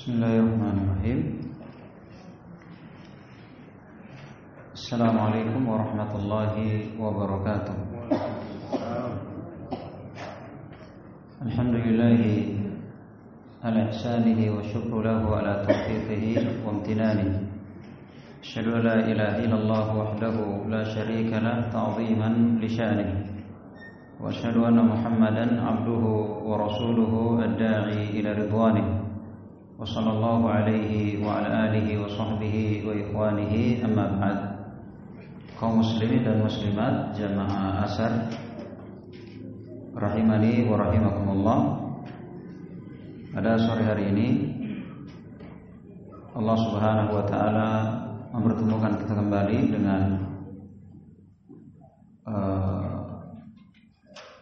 بسم الله الرحمن الرحيم السلام عليكم ورحمة الله وبركاته الحمد لله على إحسانه والشكر له على توفيقه وامتنانه أشهد أن لا إله إلا الله وحده لا شريك له تعظيما لشانه وأشهد أن محمدا عبده ورسوله الداعي إلى رضوانه وصلى الله عليه وعلى آله وصحبه وإخوانه أما بعد kaum muslimin dan muslimat jamaah asar rahimani wa rahimakumullah pada sore hari ini Allah Subhanahu wa taala mempertemukan kita kembali dengan uh,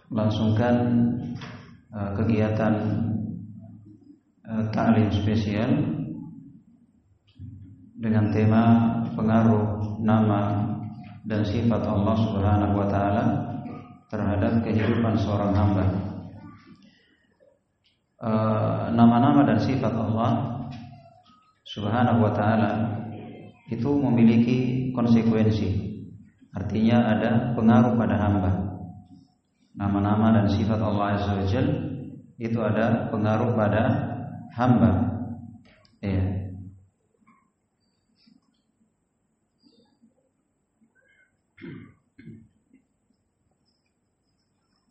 melangsungkan uh, kegiatan uh, ta'lim spesial dengan tema pengaruh nama dan sifat Allah Subhanahu wa taala terhadap kehidupan seorang hamba. Nama-nama dan sifat Allah Subhanahu wa taala itu memiliki konsekuensi. Artinya ada pengaruh pada hamba. Nama-nama dan sifat Allah Azza wa itu ada pengaruh pada hamba. Ya.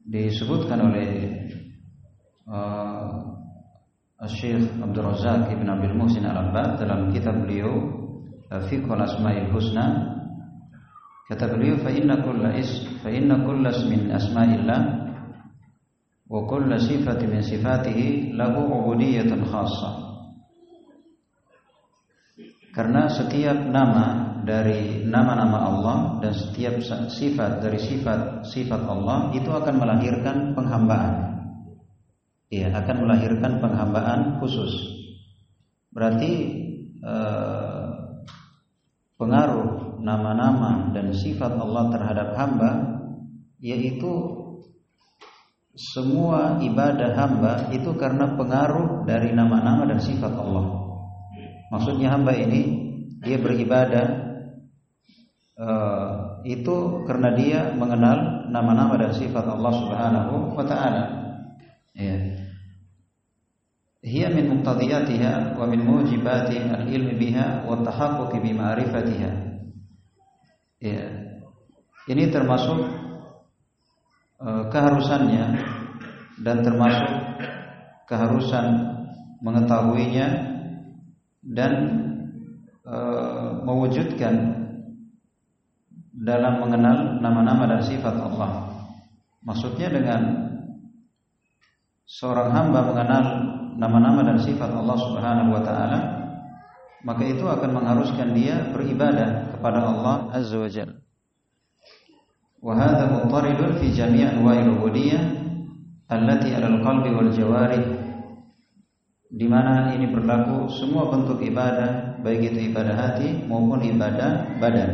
disebutkan oleh uh, Syekh Abdul Razak Ibn Abdul Muhsin Al-Abbad dalam kitab beliau Fiqh al-Asma'il Husna kata beliau fa inna kulla is fa inna kulla ismin asma'illah wa kulla sifatin min sifatihi lahu ubudiyatun khassah karena setiap nama dari nama-nama Allah dan setiap sifat dari sifat-sifat Allah itu akan melahirkan penghambaan. Iya, akan melahirkan penghambaan khusus. Berarti eh, pengaruh nama-nama dan sifat Allah terhadap hamba yaitu semua ibadah hamba itu karena pengaruh dari nama-nama dan sifat Allah. Maksudnya hamba ini dia beribadah Uh, itu karena dia mengenal nama-nama dan sifat Allah Subhanahu wa taala. Ya. Hiya min muqtadiyatiha wa min mujibati al-ilmi biha wa tahaqquq bi ma'rifatiha. Ya. Ini termasuk keharusannya dan termasuk keharusan mengetahuinya dan uh, mewujudkan dalam mengenal nama-nama dan sifat Allah. Maksudnya dengan seorang hamba mengenal nama-nama dan sifat Allah Subhanahu wa taala, maka itu akan mengharuskan dia beribadah kepada Allah Azza wa Jalla. Muttaridun fi jami' anwa'il ubudiyyah allati 'ala al-qalbi wal jawarih di mana ini berlaku semua bentuk ibadah baik itu ibadah hati maupun ibadah badan.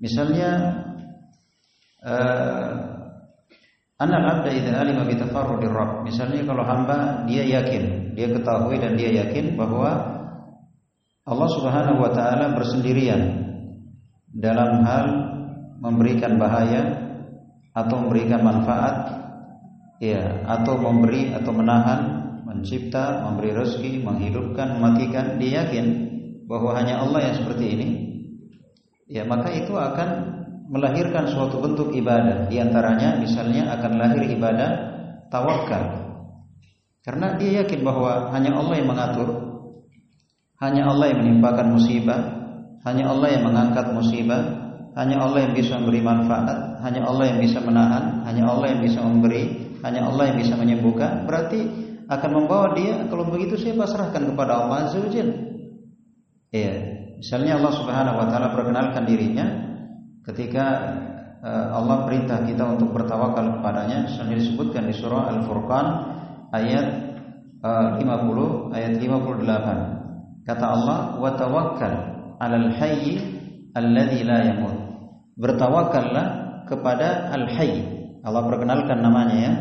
Misalnya uh, Anal abda idza alima bi tafarrudir rabb. Misalnya kalau hamba dia yakin, dia ketahui dan dia yakin bahwa Allah Subhanahu wa taala bersendirian dalam hal memberikan bahaya atau memberikan manfaat ya atau memberi atau menahan, mencipta, memberi rezeki, menghidupkan, mematikan, dia yakin bahwa hanya Allah yang seperti ini ya maka itu akan melahirkan suatu bentuk ibadah. Di antaranya misalnya akan lahir ibadah tawakal karena dia yakin bahwa hanya Allah yang mengatur hanya Allah yang menimpakan musibah hanya Allah yang mengangkat musibah. Hanya Allah yang bisa memberi manfaat. Hanya Allah yang bisa menahan. Hanya Allah yang bisa memberi. Hanya Allah yang bisa menyembuhkan. Berarti akan membawa dia kalau begitu saya pasrahkan kepada Allah Azza iya. Misalnya Allah Subhanahu wa taala perkenalkan dirinya. Ketika Allah perintah kita untuk bertawakal kepadanya misalnya disebutkan di surah Al-Furqan ayat 50 ayat 58 kata Allah wa tawakkal 'alal hayy alladzi la yamut bertawakallah kepada al-hayy Allah perkenalkan namanya ya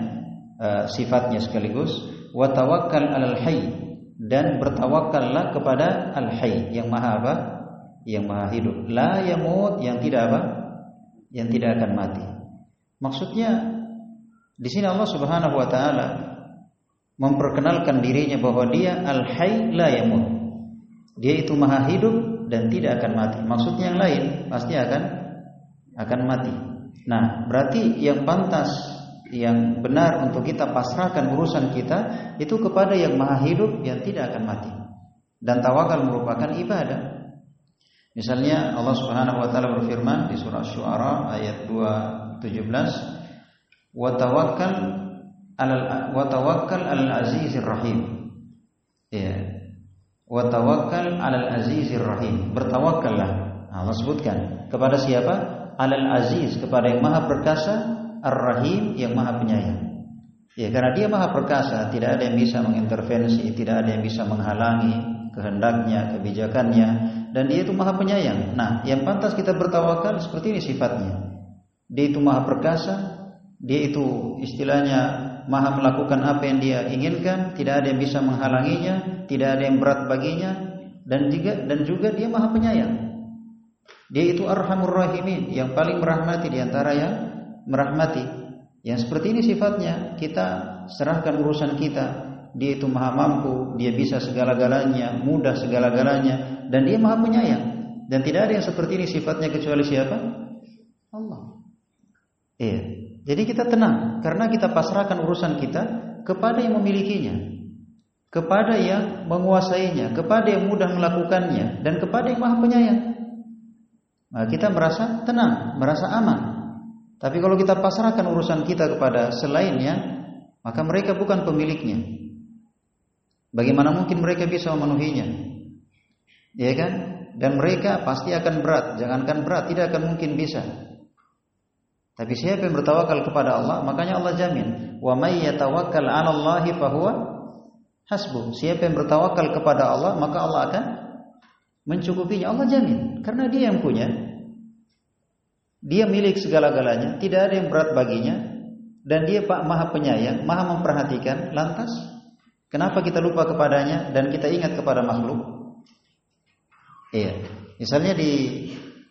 sifatnya sekaligus wa tawakkal 'alal hayy dan bertawakallah kepada al-hayy yang maha apa? Yang maha hidup. La yamut yang tidak apa? Yang tidak akan mati. Maksudnya di sini Allah Subhanahu wa taala memperkenalkan dirinya bahwa dia al-hayy la yamut. Dia itu maha hidup dan tidak akan mati. Maksudnya yang lain pasti akan akan mati. Nah, berarti yang pantas yang benar untuk kita pasrahkan urusan kita itu kepada yang maha hidup yang tidak akan mati. Dan tawakal merupakan ibadah. Misalnya Allah Subhanahu wa taala berfirman di surah Syuara ayat 217, "Wa tawakkal 'alal wa tawakkal 'alal azizir rahim." Ya. Wa tawakkal 'alal azizir rahim. Bertawakkallah. Allah sebutkan kepada siapa? Alal aziz kepada yang maha perkasa Ar-Rahim yang Maha Penyayang. Ya, karena Dia Maha Perkasa, tidak ada yang bisa mengintervensi, tidak ada yang bisa menghalangi kehendaknya, kebijakannya, dan Dia itu Maha Penyayang. Nah, yang pantas kita bertawakal seperti ini sifatnya. Dia itu Maha Perkasa, Dia itu istilahnya Maha melakukan apa yang Dia inginkan, tidak ada yang bisa menghalanginya, tidak ada yang berat baginya, dan juga dan juga Dia Maha Penyayang. Dia itu Arhamur Rahimin, yang paling merahmati di antara yang merahmati. Yang seperti ini sifatnya, kita serahkan urusan kita. Dia itu maha mampu, dia bisa segala-galanya, mudah segala-galanya, dan dia maha penyayang. Dan tidak ada yang seperti ini sifatnya kecuali siapa? Allah. Iya. Jadi kita tenang karena kita pasrahkan urusan kita kepada yang memilikinya, kepada yang menguasainya, kepada yang mudah melakukannya, dan kepada yang maha penyayang. Nah, kita merasa tenang, merasa aman. Tapi kalau kita pasrahkan urusan kita kepada selainnya, maka mereka bukan pemiliknya. Bagaimana mungkin mereka bisa memenuhinya? Ya kan? Dan mereka pasti akan berat, jangankan berat, tidak akan mungkin bisa. Tapi siapa yang bertawakal kepada Allah, makanya Allah jamin, "Wa may yatawakkal 'ala Allahi fahuwa hasbuh." Siapa yang bertawakal kepada Allah, maka Allah akan mencukupinya. Allah jamin, karena Dia yang punya. Dia milik segala-galanya, tidak ada yang berat baginya, dan dia Pak Maha Penyayang, Maha memperhatikan. Lantas, kenapa kita lupa kepadanya dan kita ingat kepada makhluk? Iya. Misalnya di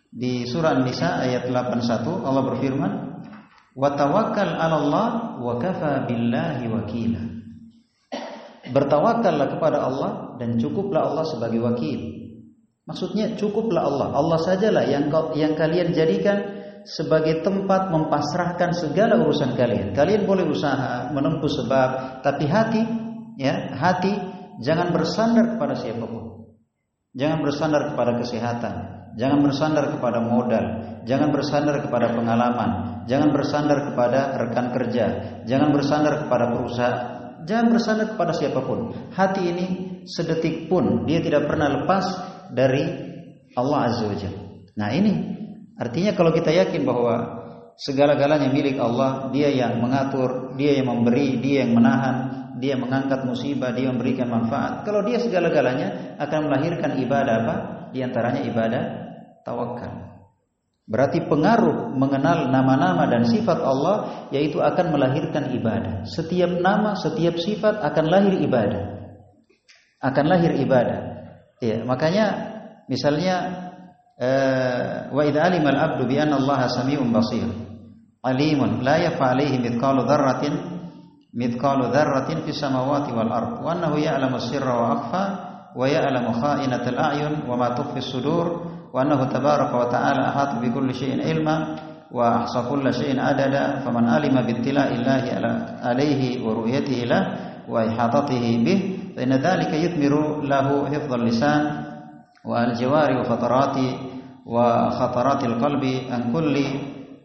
di surah An-Nisa ayat 81 Allah berfirman, "Wa tawakkal 'ala Allah wa kafa billahi wakila." Bertawakallah kepada Allah dan cukuplah Allah sebagai wakil. Maksudnya cukuplah Allah. Allah sajalah yang yang kalian jadikan sebagai tempat mempasrahkan segala urusan kalian. Kalian boleh usaha menempuh sebab, tapi hati, ya, hati jangan bersandar kepada siapa pun. Jangan bersandar kepada kesehatan, jangan bersandar kepada modal, jangan bersandar kepada pengalaman, jangan bersandar kepada rekan kerja, jangan bersandar kepada perusahaan, jangan bersandar kepada siapa pun. Hati ini sedetik pun dia tidak pernah lepas dari Allah Azza wa Jalla. Nah, ini Artinya kalau kita yakin bahwa segala-galanya milik Allah, Dia yang mengatur, Dia yang memberi, Dia yang menahan, Dia mengangkat musibah, Dia memberikan manfaat. Kalau Dia segala-galanya akan melahirkan ibadah apa? Di antaranya ibadah tawakal. Berarti pengaruh mengenal nama-nama dan sifat Allah yaitu akan melahirkan ibadah. Setiap nama, setiap sifat akan lahir ibadah. Akan lahir ibadah. Ya, makanya misalnya wa idza alima al-'abdu bi anna Allah samii'un basir alimun la yafa 'alaihi mithqalu dzarratin mithqalu dzarratin fis samawati wal ard wa annahu ya'lamu sirra wa akhfa wa ya'lamu kha'inatal a'yun wa ma tukhfi sudur وأنه تبارك وتعالى أحاط بكل شيء علما وأحصى كل شيء عددا فمن علم بابتلاء الله عليه ورؤيته له وإحاطته به فإن ذلك يثمر له حفظ اللسان والجوار وفترات وخطرات القلب عن كل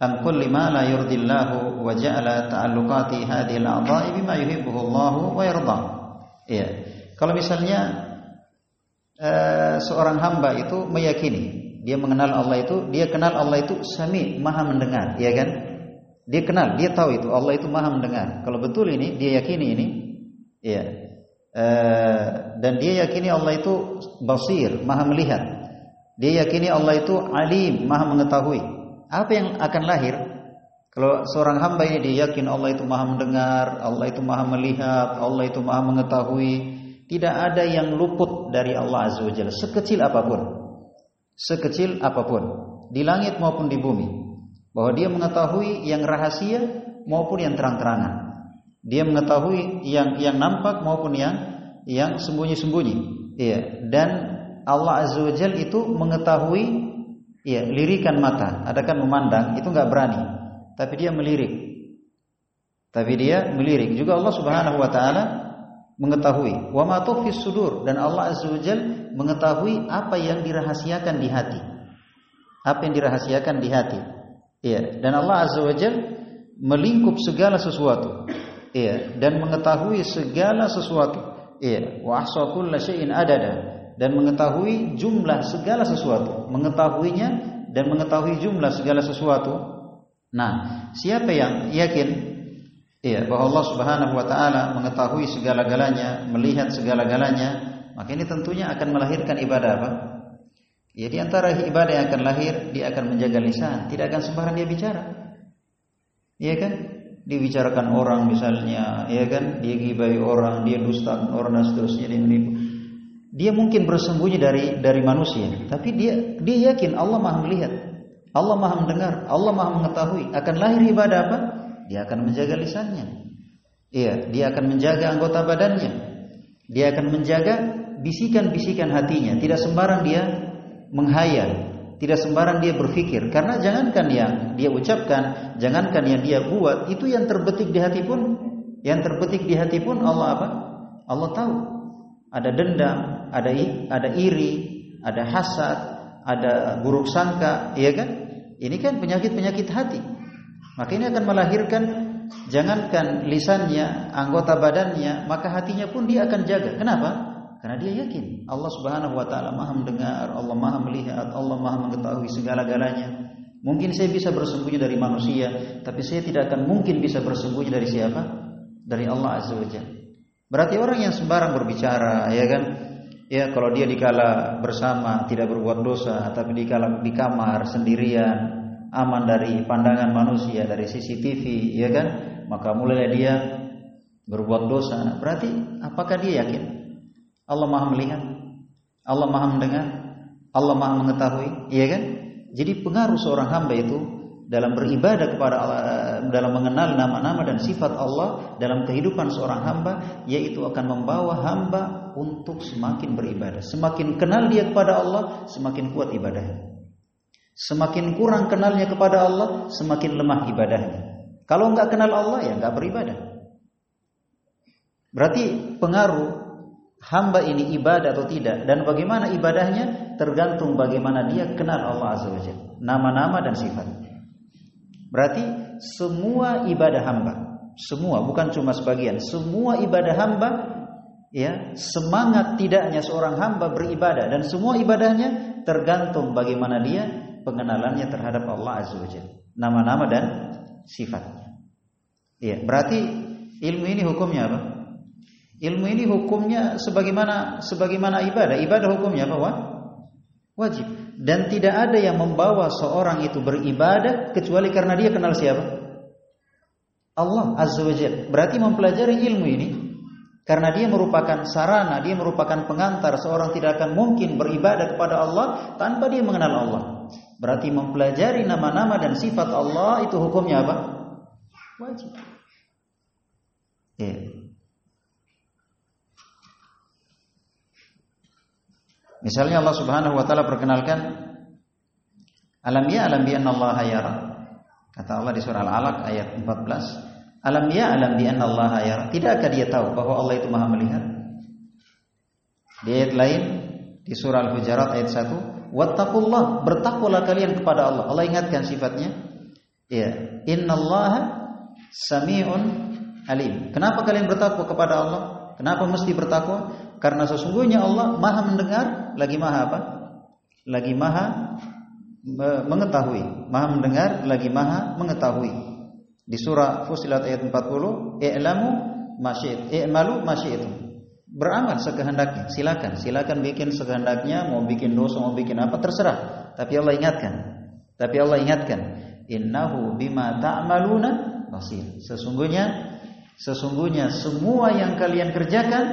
عن كل ما لا يرضي الله وجعل تعلقات هذه الأعضاء بما يحبه الله ويرضاه. Kalau misalnya eh, seorang hamba itu meyakini dia mengenal Allah itu dia kenal Allah itu sami maha mendengar ya kan dia kenal dia tahu itu Allah itu maha mendengar kalau betul ini dia yakini ini ya Eh, dan dia yakini Allah itu basir, maha melihat. Dia yakini Allah itu alim, maha mengetahui. Apa yang akan lahir Kalau seorang hamba ini dia yakin Allah itu maha mendengar, Allah itu maha melihat, Allah itu maha mengetahui, tidak ada yang luput dari Allah Azza wa Jalla, sekecil apa pun. Sekecil apa pun, di langit maupun di bumi. Bahwa dia mengetahui yang rahasia maupun yang terang-terangan. Dia mengetahui yang yang nampak maupun yang yang sembunyi-sembunyi. Iya, dan Allah Azza wa Jalla itu mengetahui ya lirikan mata. Ada kan memandang itu nggak berani tapi dia melirik. Tapi dia melirik. Juga Allah Subhanahu wa taala mengetahui wa ma sudur dan Allah Azza wajal mengetahui apa yang dirahasiakan di hati. Apa yang dirahasiakan di hati. Iya, dan Allah Azza wajal melingkup segala sesuatu. Iya, dan mengetahui segala sesuatu. Iya, wa ahsa syai'in adada dan mengetahui jumlah segala sesuatu, mengetahuinya dan mengetahui jumlah segala sesuatu Nah, siapa yang yakin ya bahwa Allah Subhanahu wa taala mengetahui segala-galanya, melihat segala-galanya, maka ini tentunya akan melahirkan ibadah apa? Ya di antara ibadah yang akan lahir, dia akan menjaga lisan, tidak akan sembarang dia bicara. Iya kan? Dibicarakan orang misalnya, ya kan? Dia gibai orang, dia dusta orang dan seterusnya dia menipu. Dia mungkin bersembunyi dari dari manusia, tapi dia dia yakin Allah Maha melihat. Allah Maha mendengar, Allah Maha mengetahui. Akan lahir ibadah apa? Dia akan menjaga lisannya. Iya, dia akan menjaga anggota badannya. Dia akan menjaga bisikan-bisikan hatinya. Tidak sembarang dia menghayal, tidak sembarang dia berpikir. Karena jangankan yang dia ucapkan, jangankan yang dia buat, itu yang terbetik di hati pun, yang terbetik di hati pun Allah apa? Allah tahu. Ada dendam, ada ada iri, ada hasad, ada buruk sangka, iya kan? Ini kan penyakit-penyakit hati. Maka ini akan melahirkan jangankan lisannya, anggota badannya, maka hatinya pun dia akan jaga. Kenapa? Karena dia yakin Allah Subhanahu wa taala Maha mendengar, Allah Maha melihat, Allah Maha mengetahui segala-galanya. Mungkin saya bisa bersembunyi dari manusia, tapi saya tidak akan mungkin bisa bersembunyi dari siapa? Dari Allah Azza wa Jalla. Berarti orang yang sembarang berbicara, ya kan? Ya, kalau dia dikala bersama tidak berbuat dosa, tapi dikala di kamar sendirian, aman dari pandangan manusia, dari CCTV, ya kan? Maka mulai dia berbuat dosa. Berarti apakah dia yakin Allah Maha melihat? Allah Maha mendengar? Allah Maha mengetahui, ya kan? Jadi pengaruh seorang hamba itu dalam beribadah kepada Allah, dalam mengenal nama-nama dan sifat Allah dalam kehidupan seorang hamba, yaitu akan membawa hamba untuk semakin beribadah. Semakin kenal dia kepada Allah, semakin kuat ibadahnya. Semakin kurang kenalnya kepada Allah, semakin lemah ibadahnya. Kalau nggak kenal Allah ya nggak beribadah. Berarti pengaruh hamba ini ibadah atau tidak dan bagaimana ibadahnya tergantung bagaimana dia kenal Allah Azza wa Nama-nama dan sifatnya. Berarti semua ibadah hamba, semua bukan cuma sebagian, semua ibadah hamba ya, semangat tidaknya seorang hamba beribadah dan semua ibadahnya tergantung bagaimana dia pengenalannya terhadap Allah Azza wajalla, nama-nama dan sifatnya. Ya, berarti ilmu ini hukumnya apa? Ilmu ini hukumnya sebagaimana sebagaimana ibadah. Ibadah hukumnya apa? Wajib dan tidak ada yang membawa seorang itu beribadah kecuali karena dia kenal siapa? Allah Azza wa Jalla. Berarti mempelajari ilmu ini karena dia merupakan sarana, dia merupakan pengantar seorang tidak akan mungkin beribadah kepada Allah tanpa dia mengenal Allah. Berarti mempelajari nama-nama dan sifat Allah itu hukumnya apa? Wajib. Ya. Misalnya Allah Subhanahu wa taala perkenalkan Alam ya alam bi Allah yara. Kata Allah di surah Al-Alaq ayat 14. Alam ya alam bi Allah yara. Tidakkah dia tahu bahwa Allah itu Maha melihat? Di ayat lain di surah Al-Hujarat ayat 1, "Wattaqullah, bertakwalah kalian kepada Allah." Allah ingatkan sifatnya. Ya, innallaha sami'un alim. Kenapa kalian bertakwa kepada Allah? Kenapa mesti bertakwa? Karena sesungguhnya Allah Maha mendengar, lagi Maha apa? Lagi Maha mengetahui, Maha mendengar, lagi Maha mengetahui. Di surah Fusilat ayat 40, "I'lamu masyid, i'malu itu Beramal sekehendaknya, silakan, silakan bikin sekehendaknya, mau bikin dosa, mau bikin apa terserah. Tapi Allah ingatkan. Tapi Allah ingatkan, innahu bima ta'maluna. Sesungguhnya sesungguhnya semua yang kalian kerjakan,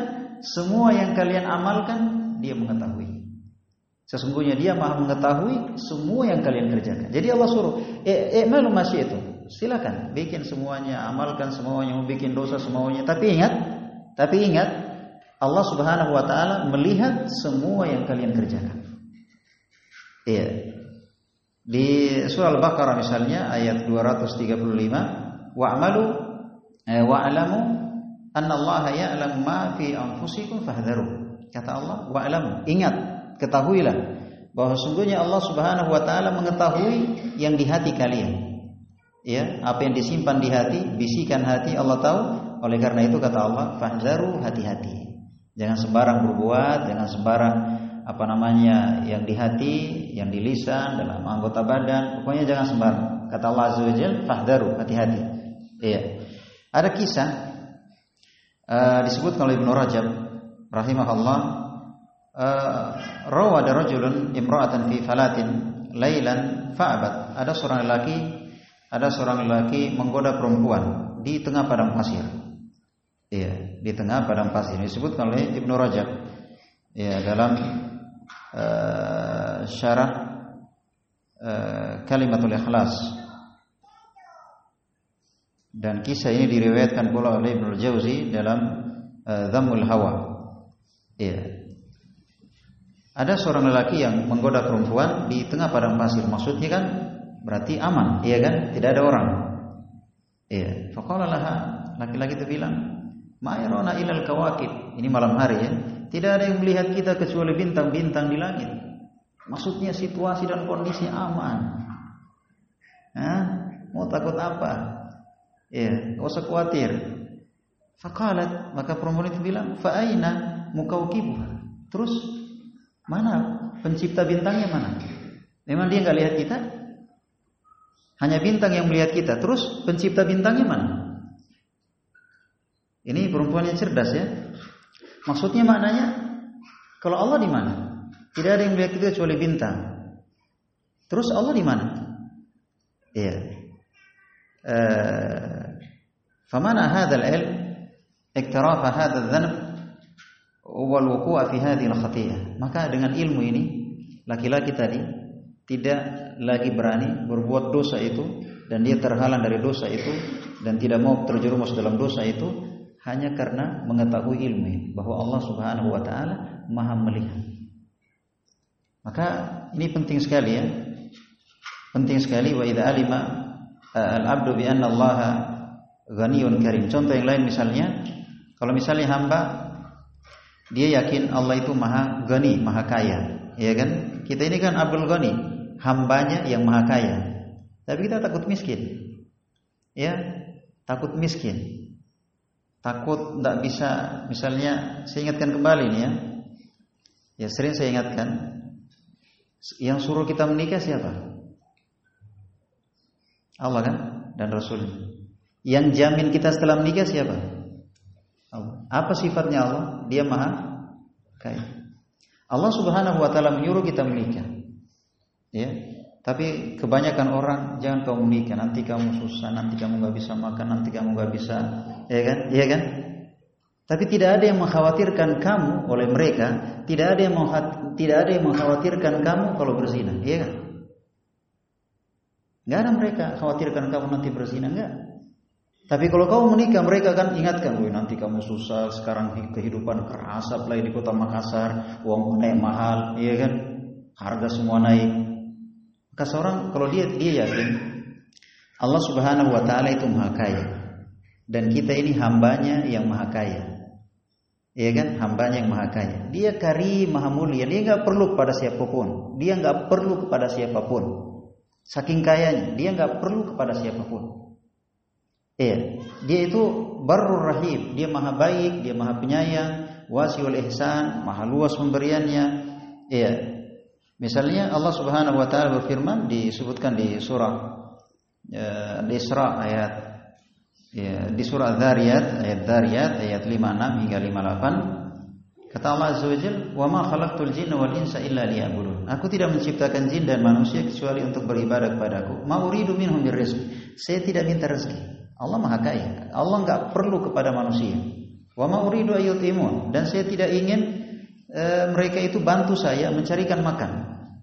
semua yang kalian amalkan, dia mengetahui. Sesungguhnya dia maha mengetahui semua yang kalian kerjakan. Jadi Allah suruh, eh, malu masih itu. Silakan bikin semuanya, amalkan semuanya, mau bikin dosa semuanya. Tapi ingat, tapi ingat Allah Subhanahu wa taala melihat semua yang kalian kerjakan. Iya. Di surah Al-Baqarah misalnya ayat 235, wa'malu eh, wa'lamu anna Allah ya'lamu ma fi anfusikum fahdharu. Kata Allah, wa'lamu, ingat, ketahuilah bahwa sungguhnya Allah Subhanahu wa taala mengetahui yang di hati kalian. Ya apa yang disimpan di hati bisikan hati Allah tahu. Oleh karena itu kata Allah fahzaru hati-hati. Jangan sembarang berbuat jangan sembarang apa namanya yang di hati yang di lisan dalam anggota badan. Pokoknya jangan sembarang. Kata Allah azza wajalla fahzaru hati-hati. Iya. Ada kisah uh, disebut oleh Ibnu Rajab rahimahullah uh, rawada rajulun imra'atan fi falatin lailan fa'abat ada seorang lelaki ada seorang lelaki menggoda perempuan di tengah padang pasir. Iya, di tengah padang pasir. Disebut oleh Ibnu Rajab. Ya, dalam uh, syarah uh, Kalimatul Ikhlas. Dan kisah ini diriwayatkan pula oleh Ibnu Jauzi dalam uh, Dhammul Hawa. Iya. Ada seorang lelaki yang menggoda perempuan di tengah padang pasir. Maksudnya kan berarti aman, iya kan? Tidak ada orang. Iya. Faqala laki-laki itu bilang, "Ma'irona ilal kawakib." Ini malam hari ya. Tidak ada yang melihat kita kecuali bintang-bintang di langit. Maksudnya situasi dan kondisi aman. Hah? Mau takut apa? Iya, enggak usah khawatir. Faqalat, maka perempuan itu bilang, "Fa aina mukawkibuha?" Terus mana pencipta bintangnya mana? Memang dia nggak lihat kita? Hanya bintang yang melihat kita. Terus pencipta bintangnya mana? Ini perempuan yang cerdas ya. Maksudnya maknanya kalau Allah di mana? Tidak ada yang melihat kita kecuali bintang. Terus Allah di mana? Iya. Eh, famana hadzal ilm iktirafa hadzal dhanb wal wuqu'a fi hadhihi al-khati'ah. Maka dengan ilmu ini laki-laki tadi tidak lagi berani berbuat dosa itu dan dia terhalang dari dosa itu dan tidak mau terjerumus dalam dosa itu hanya karena mengetahui ilmu bahwa Allah Subhanahu wa taala Maha melihat. Maka ini penting sekali ya. Penting sekali wa idza alima al-'abdu bi anna Allah ghaniyun karim. Contoh yang lain misalnya kalau misalnya hamba dia yakin Allah itu Maha Ghani, Maha Kaya, ya kan? Kita ini kan Abdul Ghani, hambanya yang maha kaya. Tapi kita takut miskin. Ya, takut miskin. Takut tidak bisa, misalnya saya ingatkan kembali nih ya. Ya sering saya ingatkan. Yang suruh kita menikah siapa? Allah kan dan Rasul. Yang jamin kita setelah menikah siapa? Allah. Apa sifatnya Allah? Dia maha kaya. Allah Subhanahu wa taala menyuruh kita menikah. Ya. Tapi kebanyakan orang jangan kamu menikah, nanti kamu susah, nanti kamu nggak bisa makan, nanti kamu nggak bisa, ya kan? Iya kan? Tapi tidak ada yang mengkhawatirkan kamu oleh mereka, tidak ada yang tidak ada yang mengkhawatirkan kamu kalau berzina, iya kan? Nggak ada mereka khawatirkan kamu nanti berzina, enggak. Tapi kalau kamu menikah, mereka akan ingatkan, Wih, nanti kamu susah, sekarang kehidupan keras, apalagi di kota Makassar, uang naik mahal, iya kan? Harga semua naik. Maka seorang kalau dia dia yakin Allah Subhanahu wa taala itu maha kaya dan kita ini hambanya yang maha kaya. Iya kan? Hambanya yang maha kaya. Dia karim, maha mulia. Dia nggak perlu kepada siapa pun. Dia nggak perlu kepada siapa pun. Saking kayanya, dia nggak perlu kepada siapa pun. Iya, dia itu barur rahim. Dia maha baik, dia maha penyayang, wasiul ihsan, maha luas pemberiannya. Iya, Misalnya Allah Subhanahu wa taala berfirman disebutkan di surah ya, di Isra ayat ya, di surah Dzariyat ayat Dzariyat ayat 56 hingga 58 Kata Allah Azza wa Jalla, "Wa ma khalaqtul jinna wal insa illa liya'budun." Aku tidak menciptakan jin dan manusia kecuali untuk beribadah kepadaku. Ma uridu minhum rizq. Saya tidak minta rezeki. Allah Maha Kaya. Allah enggak perlu kepada manusia. Wa ma uridu ayyutimun dan saya tidak ingin e, mereka itu bantu saya mencarikan makan.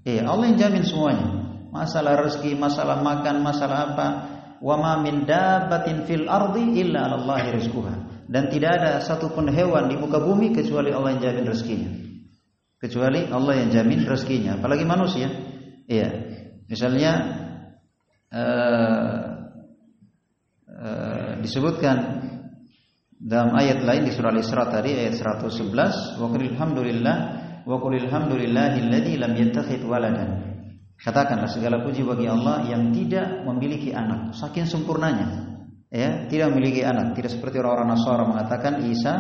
Eh, Allah yang jamin semuanya. Masalah rezeki, masalah makan, masalah apa. Wa ma min dabbatin fil ardi illa 'alallahi rizquha dan tidak ada satupun hewan di muka bumi kecuali Allah yang jamin rezekinya. Kecuali Allah yang jamin rezekinya, apalagi manusia. Iya. Misalnya uh, uh, disebutkan dalam ayat lain di surah Al-Isra tadi ayat 111, wa qul alhamdulillah wa qul alhamdulillahilladzi lam yattakhidh waladan. Katakanlah segala puji bagi Allah yang tidak memiliki anak, saking sempurnanya ya tidak memiliki anak. Tidak seperti orang-orang Nasara mengatakan Isa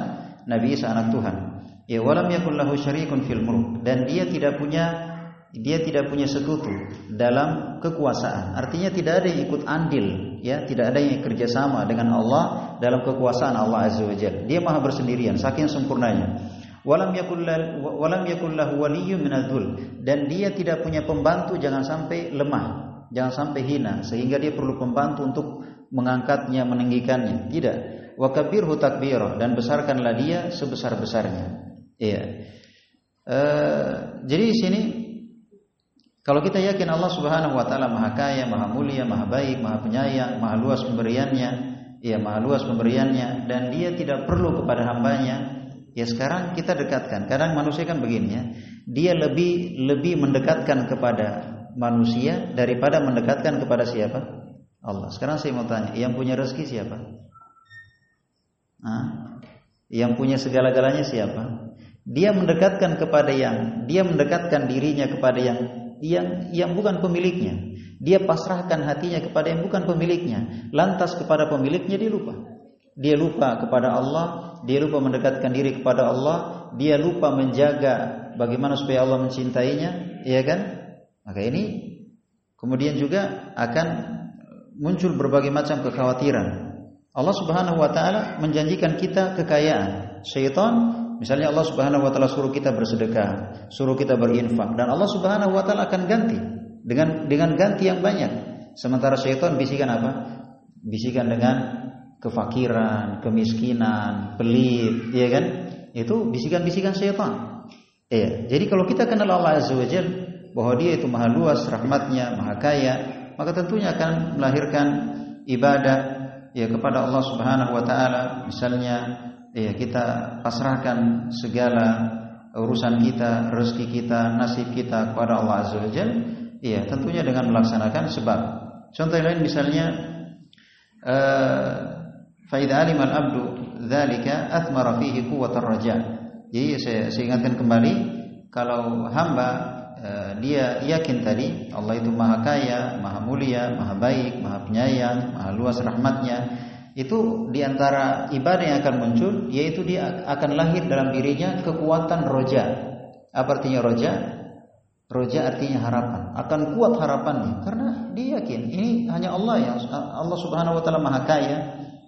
Nabi Isa anak Tuhan. Ya walam yakul lahu syarikun fil mulk. Dan dia tidak punya dia tidak punya sekutu dalam kekuasaan. Artinya tidak ada yang ikut andil ya tidak ada yang kerjasama dengan Allah dalam kekuasaan Allah azza wajalla dia maha bersendirian saking sempurnanya walam yakul walam minadzul dan dia tidak punya pembantu jangan sampai lemah jangan sampai hina sehingga dia perlu pembantu untuk mengangkatnya, meninggikannya. Tidak. Wa kabirhu dan besarkanlah dia sebesar-besarnya. Iya. E, jadi di sini kalau kita yakin Allah Subhanahu wa taala Maha Kaya, Maha Mulia, Maha Baik, Maha Penyayang, Maha luas pemberiannya, ya Maha luas pemberiannya dan dia tidak perlu kepada hambanya, ya sekarang kita dekatkan. Kadang manusia kan begini ya, dia lebih lebih mendekatkan kepada manusia daripada mendekatkan kepada siapa? Allah. Sekarang saya mau tanya, yang punya rezeki siapa? Hah? Yang punya segala-galanya siapa? Dia mendekatkan kepada yang dia mendekatkan dirinya kepada yang yang yang bukan pemiliknya. Dia pasrahkan hatinya kepada yang bukan pemiliknya. Lantas kepada pemiliknya dia lupa. Dia lupa kepada Allah, dia lupa mendekatkan diri kepada Allah, dia lupa menjaga bagaimana supaya Allah mencintainya, ya kan? Maka ini kemudian juga akan muncul berbagai macam kekhawatiran. Allah Subhanahu wa taala menjanjikan kita kekayaan. Syaitan misalnya Allah Subhanahu wa taala suruh kita bersedekah, suruh kita berinfak dan Allah Subhanahu wa taala akan ganti dengan dengan ganti yang banyak. Sementara syaitan bisikan apa? Bisikan dengan kefakiran, kemiskinan, pelit, ya kan? Itu bisikan-bisikan syaitan. Iya. Jadi kalau kita kenal Allah Azza wa bahwa Dia itu maha luas rahmatnya, maha kaya, maka tentunya akan melahirkan ibadah ya kepada Allah Subhanahu wa taala misalnya ya kita pasrahkan segala urusan kita, rezeki kita, nasib kita kepada Allah Azza wa Jalla ya tentunya dengan melaksanakan sebab. Contoh lain misalnya uh, fa idza alima al-abdu dzalika athmara fihi quwwatar raja. Jadi saya, saya ingatkan kembali kalau hamba Eh, dia yakin tadi Allah itu maha kaya, maha mulia, maha baik, maha penyayang, maha luas rahmatnya. Itu di antara ibadah yang akan muncul, yaitu dia akan lahir dalam dirinya kekuatan roja. Apa artinya roja? Roja artinya harapan. Akan kuat harapannya karena dia yakin ini hanya Allah yang Allah Subhanahu wa taala maha kaya.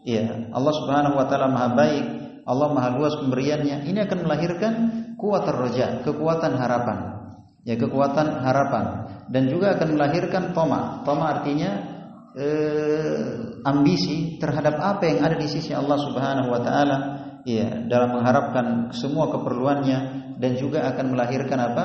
Ya, Allah Subhanahu wa taala maha baik, Allah maha luas pemberiannya. Ini akan melahirkan kuat roja, kekuatan harapan ya kekuatan harapan dan juga akan melahirkan toma. Toma artinya eh, ambisi terhadap apa yang ada di sisi Allah Subhanahu wa taala ya dalam mengharapkan semua keperluannya dan juga akan melahirkan apa?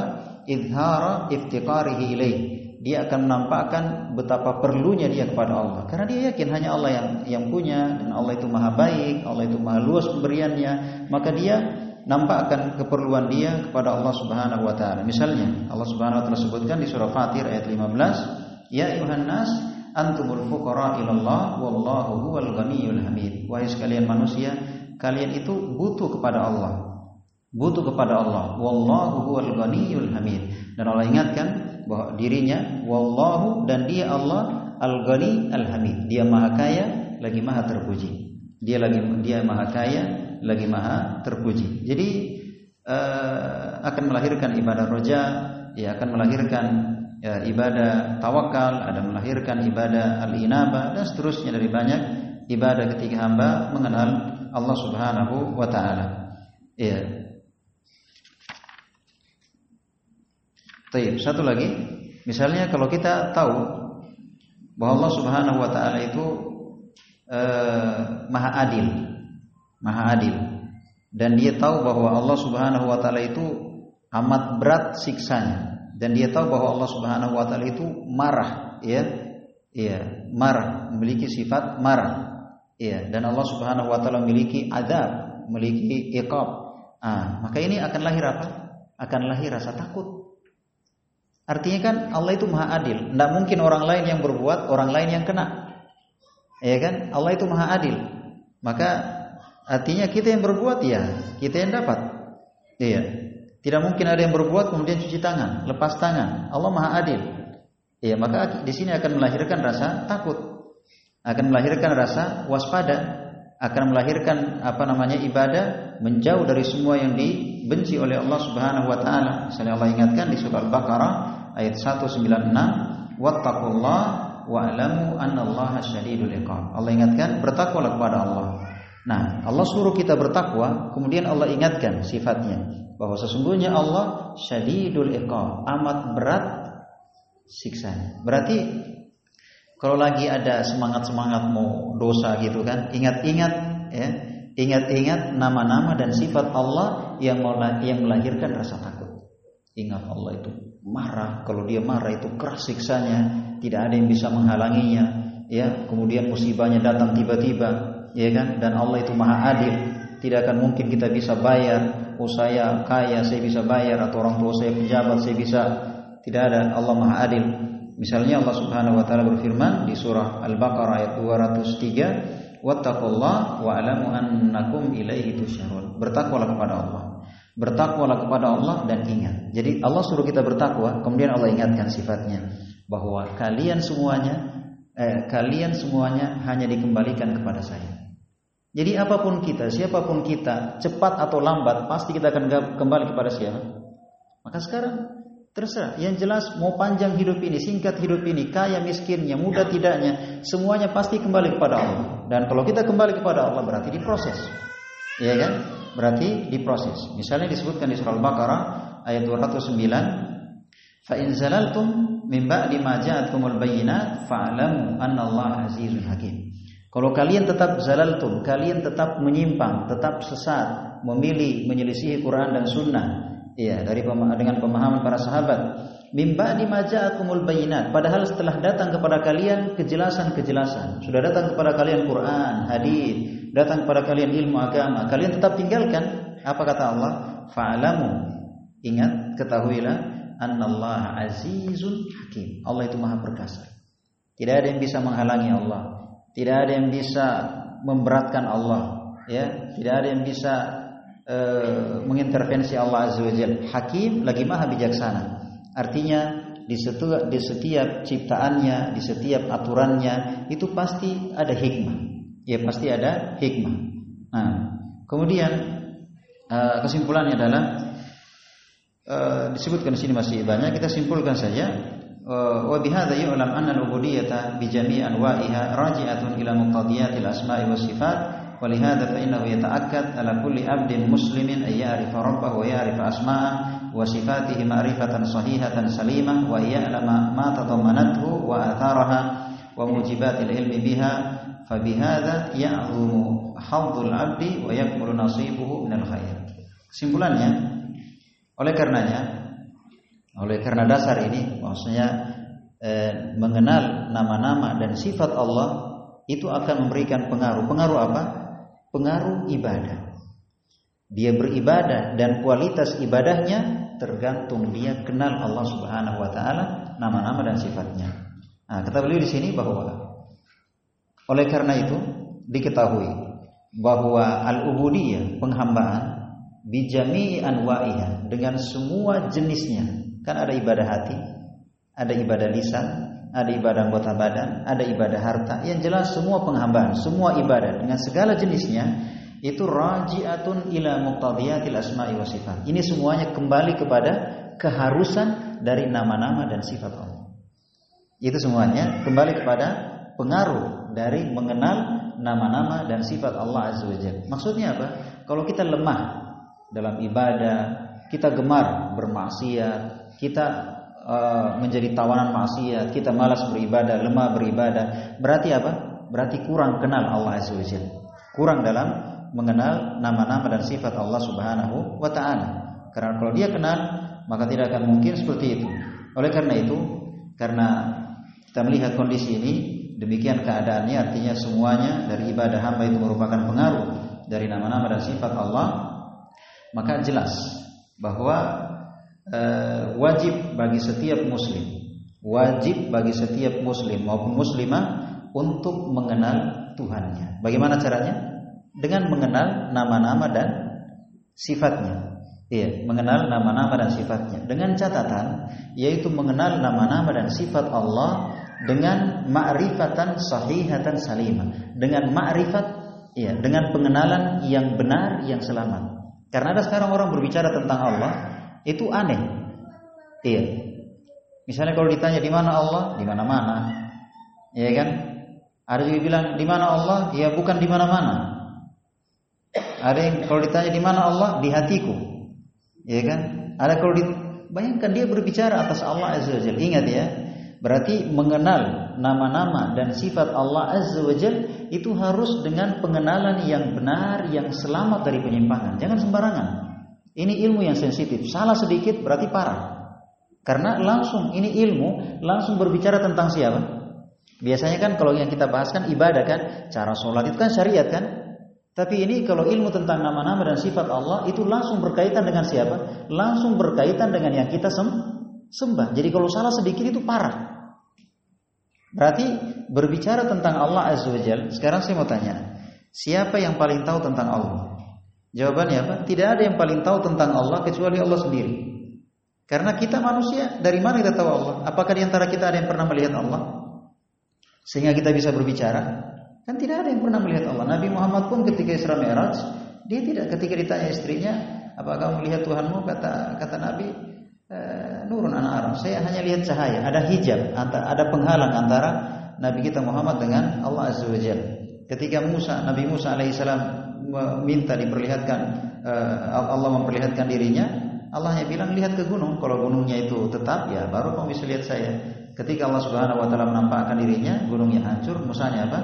idhara iftiqarihi ilaih. Dia akan menampakkan betapa perlunya dia kepada Allah karena dia yakin hanya Allah yang yang punya dan Allah itu maha baik, Allah itu maha luas pemberiannya, maka dia nampakkan keperluan dia kepada Allah Subhanahu wa taala. Misalnya Allah Subhanahu wa taala sebutkan di surah Fatir ayat 15, "Ya ayuhan nas, antumul fuqara ilallah wallahu huwal ghaniyyul hamid." Wahai sekalian manusia, kalian itu butuh kepada Allah. Butuh kepada Allah. Wallahu huwal ghaniyyul hamid. Dan Allah ingatkan bahwa dirinya wallahu dan dia Allah al-ghani al-hamid. Dia maha kaya lagi maha terpuji. Dia lagi dia maha kaya lagi maha terpuji. Jadi uh, akan melahirkan ibadah roja, ya akan melahirkan ya, ibadah tawakal, ada melahirkan ibadah al-inabah dan seterusnya dari banyak ibadah ketika hamba mengenal Allah Subhanahu wa taala. Ya. Taib. Satu lagi, misalnya kalau kita tahu bahwa Allah Subhanahu wa taala itu eh, maha adil. Maha adil. Dan dia tahu bahwa Allah Subhanahu wa taala itu amat berat siksanya dan dia tahu bahwa Allah Subhanahu wa taala itu marah, ya. Iya, marah, memiliki sifat marah. Iya, dan Allah Subhanahu wa taala memiliki adab, memiliki iqab. Ah, maka ini akan lahir apa? Akan lahir rasa takut Artinya kan Allah itu maha adil. Tidak mungkin orang lain yang berbuat, orang lain yang kena. Ya kan? Allah itu maha adil. Maka artinya kita yang berbuat ya, kita yang dapat. Iya. Tidak mungkin ada yang berbuat kemudian cuci tangan, lepas tangan. Allah maha adil. Iya, maka di sini akan melahirkan rasa takut. Akan melahirkan rasa waspada, akan melahirkan apa namanya ibadah menjauh dari semua yang dibenci oleh Allah Subhanahu wa taala. Misalnya Allah ingatkan di surah Al-Baqarah ayat 196 wattaqullah wa'lamu annallaha syadidul iqab. Allah ingatkan bertakwalah kepada Allah. Nah, Allah suruh kita bertakwa, kemudian Allah ingatkan sifatnya bahwa sesungguhnya Allah syadidul iqab, amat berat siksanya. Berarti kalau lagi ada semangat-semangat mau dosa gitu kan, ingat-ingat ya, ingat-ingat nama-nama dan sifat Allah yang yang melahirkan rasa takut. Ingat Allah itu marah, kalau dia marah itu keras siksanya, tidak ada yang bisa menghalanginya, ya. Kemudian musibahnya datang tiba-tiba, ya kan? Dan Allah itu Maha Adil, tidak akan mungkin kita bisa bayar, oh saya kaya saya bisa bayar atau orang tua saya pejabat saya bisa. Tidak ada, Allah Maha Adil. Misalnya Allah Subhanahu wa taala berfirman di surah Al-Baqarah ayat 203, "Wattaqullaha wa alamu annakum ilaihi tusyarun." Bertakwalah kepada Allah. Bertakwalah kepada Allah dan ingat. Jadi Allah suruh kita bertakwa, kemudian Allah ingatkan sifatnya bahwa kalian semuanya eh, kalian semuanya hanya dikembalikan kepada saya. Jadi apa pun kita, siapa pun kita, cepat atau lambat pasti kita akan kembali kepada siapa? Maka sekarang terserah. Yang jelas mau panjang hidup ini, singkat hidup ini, kaya miskinnya, muda tidaknya, semuanya pasti kembali kepada Allah. Dan kalau kita kembali kepada Allah berarti diproses. Ya kan? Berarti diproses. Misalnya disebutkan di surah Al-Baqarah ayat 209, "Fa in zalaltum min ba'di ma ja'atkumul bayyinat fa'lamu anna Allah azizun hakim." Kalau kalian tetap zalaltum, kalian tetap menyimpang, tetap sesat, memilih menyelisihi Quran dan Sunnah, ya dari dengan pemahaman para sahabat, mimba di maja'akumul bayinat. Padahal setelah datang kepada kalian kejelasan-kejelasan, sudah datang kepada kalian Quran, hadis, datang kepada kalian ilmu agama, kalian tetap tinggalkan. Apa kata Allah? Fa'lamu. Ingat, ketahuilah annallaha azizun hakim. Allah itu maha perkasa. Tidak ada yang bisa menghalangi Allah. Tidak ada yang bisa memberatkan Allah, ya. Tidak ada yang bisa uh, mengintervensi Allah Azza wa. Hakim lagi maha bijaksana. Artinya di setiap, di setiap ciptaannya, di setiap aturannya itu pasti ada hikmah ya pasti ada hikmah. Nah, kemudian uh, kesimpulannya adalah uh, disebutkan di sini masih banyak kita simpulkan saja wa bihadza yu'lam anna al-ubudiyyata bi jami' anwa'iha raji'atun ila muqtadiyatil asma'i was sifat ولهذا فإنه يتأكد على كل عبد مسلم أن يعرف ربه ويعرف أسماءه وصفاته معرفة صحيحة سليمة وأن يعلم ما تضمنته وآثارها وموجبات العلم بها Fabihada ya'zumu hadzul 'abdi wa yakmulu nasibuhu minal khair. Kesimpulannya, oleh karenanya, oleh karena dasar ini, maksudnya eh, mengenal nama-nama dan sifat Allah itu akan memberikan pengaruh. Pengaruh apa? Pengaruh ibadah. Dia beribadah dan kualitas ibadahnya tergantung dia kenal Allah Subhanahu wa taala, nama-nama dan sifatnya. Nah, kata beliau di sini bahwa oleh karena itu diketahui bahwa al-ubudiyah penghambaan bijami anwa'iha dengan semua jenisnya. Kan ada ibadah hati, ada ibadah lisan, ada ibadah anggota badan, ada ibadah harta. Yang jelas semua penghambaan, semua ibadah dengan segala jenisnya itu raji'atun ila muqtadiyatil asma'i wa sifat. Ini semuanya kembali kepada keharusan dari nama-nama dan sifat Allah. Itu semuanya kembali kepada pengaruh dari mengenal nama-nama dan sifat Allah Azza wa Jalla. Maksudnya apa? Kalau kita lemah dalam ibadah, kita gemar bermaksiat, kita uh, menjadi tawanan maksiat, kita malas beribadah, lemah beribadah, berarti apa? Berarti kurang kenal Allah Azza Wajalla. Kurang dalam mengenal nama-nama dan sifat Allah Subhanahu wa taala. Karena kalau dia kenal, maka tidak akan mungkin seperti itu. Oleh karena itu, karena kita melihat kondisi ini, demikian keadaannya artinya semuanya dari ibadah hamba itu merupakan pengaruh dari nama-nama dan sifat Allah, maka jelas bahwa e, wajib bagi setiap muslim, wajib bagi setiap muslim maupun muslimah untuk mengenal Tuhannya. Bagaimana caranya? Dengan mengenal nama-nama dan sifatnya. Iya, mengenal nama-nama dan sifatnya. Dengan catatan yaitu mengenal nama-nama dan sifat Allah dengan ma'rifatan sahihatan salimah. Dengan ma'rifat iya, dengan pengenalan yang benar yang selamat. Karena ada sekarang orang berbicara tentang Allah itu aneh. Iya. Misalnya kalau ditanya di mana Allah, di mana-mana. Iya kan? Ada juga bilang di mana Allah, ya bukan di mana-mana. Ada yang kalau ditanya di mana Allah, di hatiku. Ya kan? Ada kalau di, bayangkan dia berbicara atas Allah Azza wa. Ingat ya, berarti mengenal nama-nama dan sifat Allah Azza wa Jalla itu harus dengan pengenalan yang benar, yang selamat dari penyimpangan. Jangan sembarangan. Ini ilmu yang sensitif. Salah sedikit berarti parah. Karena langsung ini ilmu langsung berbicara tentang siapa? Biasanya kan kalau yang kita bahas kan ibadah kan, cara sholat itu kan syariat kan, tapi ini kalau ilmu tentang nama-nama dan sifat Allah itu langsung berkaitan dengan siapa? Langsung berkaitan dengan yang kita sembah. Jadi kalau salah sedikit itu parah. Berarti berbicara tentang Allah Azza wa Jal, sekarang saya mau tanya, siapa yang paling tahu tentang Allah? Jawabannya apa? Tidak ada yang paling tahu tentang Allah kecuali Allah sendiri. Karena kita manusia, dari mana kita tahu Allah? Apakah di antara kita ada yang pernah melihat Allah? Sehingga kita bisa berbicara? Kan tidak ada yang pernah melihat Allah. Nabi Muhammad pun ketika Isra Mi'raj, dia tidak ketika ditanya istrinya, "Apakah kamu melihat Tuhanmu?" kata kata Nabi, e, "Nurun anak Arab. Saya hanya lihat cahaya, ada hijab, ada penghalang antara Nabi kita Muhammad dengan Allah Azza wa. Ketika Musa, Nabi Musa alaihissalam meminta diperlihatkan eh, Allah memperlihatkan dirinya, Allah hanya bilang lihat ke gunung. Kalau gunungnya itu tetap, ya baru kamu bisa lihat saya. Ketika Allah Subhanahu wa taala menampakkan dirinya, gunungnya hancur, Musanya apa?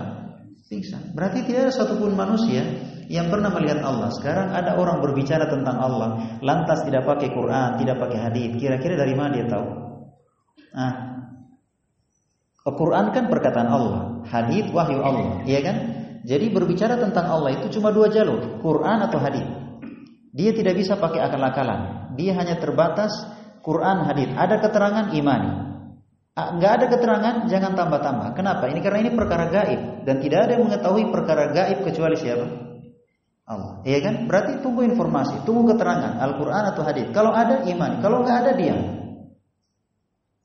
pingsan. Berarti tidak ada satupun manusia yang pernah melihat Allah. Sekarang ada orang berbicara tentang Allah, lantas tidak pakai Quran, tidak pakai hadis. Kira-kira dari mana dia tahu? Ah, Al-Quran kan perkataan Allah, hadis wahyu Allah, iya kan? Jadi berbicara tentang Allah itu cuma dua jalur, Quran atau hadis. Dia tidak bisa pakai akal-akalan. Dia hanya terbatas Quran, hadis. Ada keterangan imani. Enggak ada keterangan, jangan tambah-tambah. Kenapa? Ini karena ini perkara gaib dan tidak ada yang mengetahui perkara gaib kecuali siapa? Allah. Iya kan? Berarti tunggu informasi, tunggu keterangan Al-Qur'an atau hadis. Kalau ada iman, kalau enggak ada diam.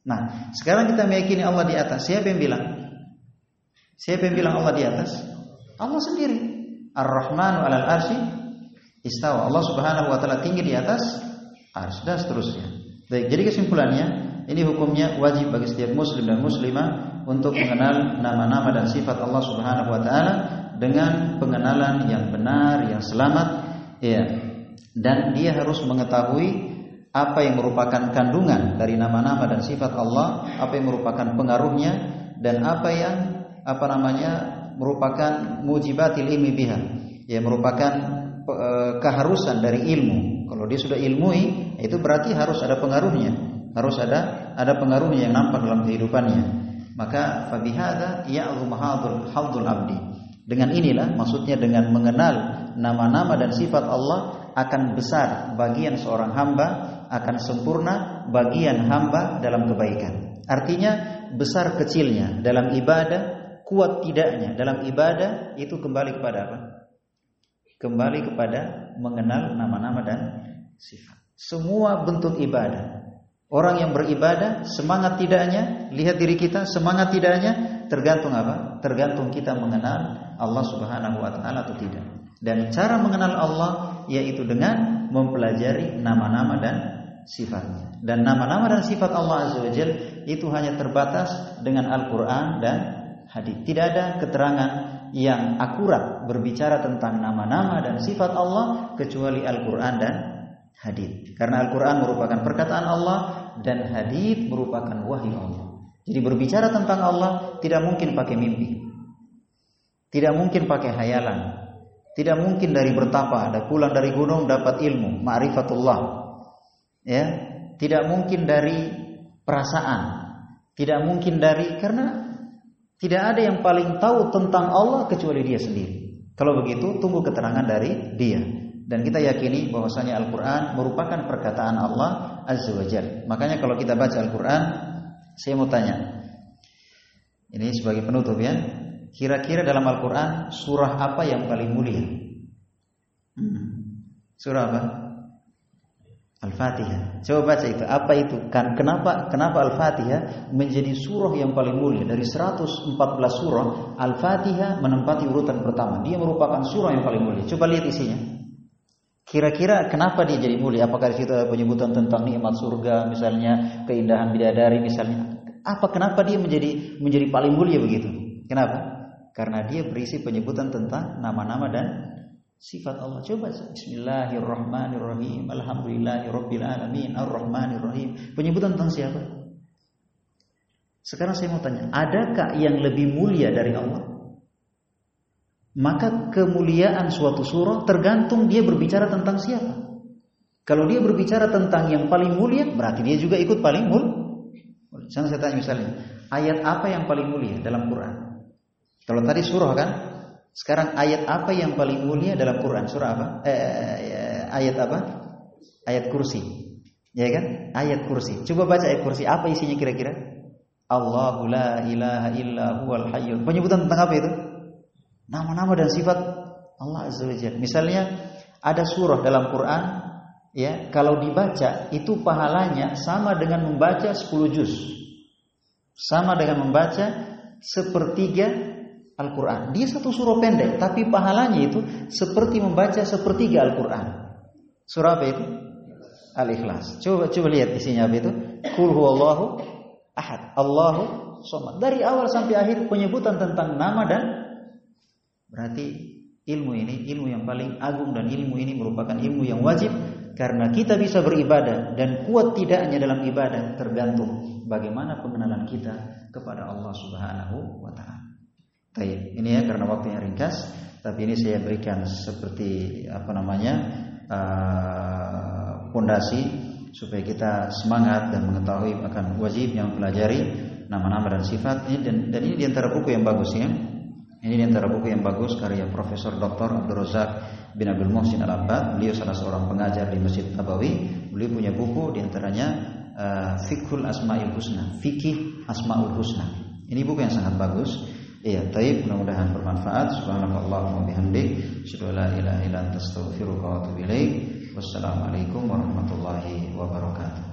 Nah, sekarang kita meyakini Allah di atas. Siapa yang bilang? Siapa yang bilang Allah di atas? Allah sendiri. Ar-Rahmanu 'alal arsy istawa. Allah Subhanahu wa taala tinggi di atas arsy dan seterusnya. Baik, jadi kesimpulannya ini hukumnya wajib bagi setiap muslim dan muslimah untuk mengenal nama-nama dan sifat Allah Subhanahu wa taala dengan pengenalan yang benar, yang selamat, ya. Dan dia harus mengetahui apa yang merupakan kandungan dari nama-nama dan sifat Allah, apa yang merupakan pengaruhnya dan apa yang apa namanya merupakan mujibatil ilmi biha, ya merupakan e, keharusan dari ilmu. Kalau dia sudah ilmui, itu berarti harus ada pengaruhnya harus ada ada pengaruhnya yang nampak dalam kehidupannya. Maka fabihada ya'zum hadul hadul abdi. Dengan inilah maksudnya dengan mengenal nama-nama dan sifat Allah akan besar bagian seorang hamba, akan sempurna bagian hamba dalam kebaikan. Artinya besar kecilnya dalam ibadah, kuat tidaknya dalam ibadah itu kembali kepada apa? Kembali kepada mengenal nama-nama dan sifat. Semua bentuk ibadah Orang yang beribadah semangat tidaknya, lihat diri kita semangat tidaknya tergantung apa? Tergantung kita mengenal Allah Subhanahu wa taala atau tidak. Dan cara mengenal Allah yaitu dengan mempelajari nama-nama dan sifatnya. Dan nama-nama dan sifat Allah Azza wa itu hanya terbatas dengan Al-Qur'an dan hadis. Tidak ada keterangan yang akurat berbicara tentang nama-nama dan sifat Allah kecuali Al-Qur'an dan hadith. Karena Al-Quran merupakan perkataan Allah dan hadith merupakan wahyu Allah. Jadi berbicara tentang Allah tidak mungkin pakai mimpi. Tidak mungkin pakai hayalan. Tidak mungkin dari bertapa, ada pulang dari gunung dapat ilmu, ma'rifatullah. Ya, tidak mungkin dari perasaan. Tidak mungkin dari karena tidak ada yang paling tahu tentang Allah kecuali dia sendiri. Kalau begitu, tunggu keterangan dari dia. Dan kita yakini bahwasanya Al-Quran merupakan perkataan Allah Azza wa Jal. Makanya kalau kita baca Al-Quran, saya mau tanya. Ini sebagai penutup ya. Kira-kira dalam Al-Quran surah apa yang paling mulia? Hmm. Surah apa? Al-Fatihah. Coba baca itu. Apa itu? Kan kenapa kenapa Al-Fatihah menjadi surah yang paling mulia dari 114 surah? Al-Fatihah menempati urutan pertama. Dia merupakan surah yang paling mulia. Coba lihat isinya. Kira-kira kenapa dia jadi mulia? Apakah di situ ada penyebutan tentang nikmat surga, misalnya keindahan bidadari, misalnya? Apa kenapa dia menjadi menjadi paling mulia begitu? Kenapa? Karena dia berisi penyebutan tentang nama-nama dan sifat Allah. Coba Bismillahirrahmanirrahim. Alhamdulillahirabbil alamin. Arrahmanirrahim. Penyebutan tentang siapa? Sekarang saya mau tanya, adakah yang lebih mulia dari Allah? Maka kemuliaan suatu surah tergantung dia berbicara tentang siapa. Kalau dia berbicara tentang yang paling mulia, berarti dia juga ikut paling mulia. Saya tanya misalnya, ayat apa yang paling mulia dalam Quran? Kalau tadi surah kan, sekarang ayat apa yang paling mulia dalam Quran? Surah apa? Eh, eh, ayat apa? Ayat kursi. Ya kan? Ayat kursi. Coba baca ayat kursi. Apa isinya kira-kira? Allahu la ilaha illa huwal hayyul. Penyebutan tentang apa itu? Nama-nama dan sifat Allah Azza wa Jalla. Misalnya ada surah dalam Quran ya, kalau dibaca itu pahalanya sama dengan membaca 10 juz. Sama dengan membaca sepertiga Al-Quran. Dia satu surah pendek, tapi pahalanya itu seperti membaca sepertiga Al-Quran. Surah apa itu? Al-Ikhlas. Coba coba lihat isinya apa itu? Kul huwallahu ahad. Allahu somad. Dari awal sampai akhir penyebutan tentang nama dan berarti ilmu ini ilmu yang paling agung dan ilmu ini merupakan ilmu yang wajib karena kita bisa beribadah dan kuat tidaknya dalam ibadah tergantung bagaimana pengenalan kita kepada Allah Subhanahu wa taala. Baik, ini ya karena waktunya ringkas, tapi ini saya berikan seperti apa namanya pondasi uh, supaya kita semangat dan mengetahui akan wajib yang pelajari nama-nama dan sifat ini dan, dan ini di antara buku yang bagus ya. Ini di antara buku yang bagus karya Profesor Dr. Abdul Razak bin Abdul Muhsin Al Abbad. Beliau salah seorang pengajar di Masjid Nabawi. Beliau punya buku di antaranya uh, Fikhul Asmaul Husna, Fikih Asmaul Husna. Ini buku yang sangat bagus Iya, taib mudah-mudahan bermanfaat. Subhanallahumma bihamdik, asyhadu la ilaha illa anta wa. Wassalamualaikum warahmatullahi wabarakatuh.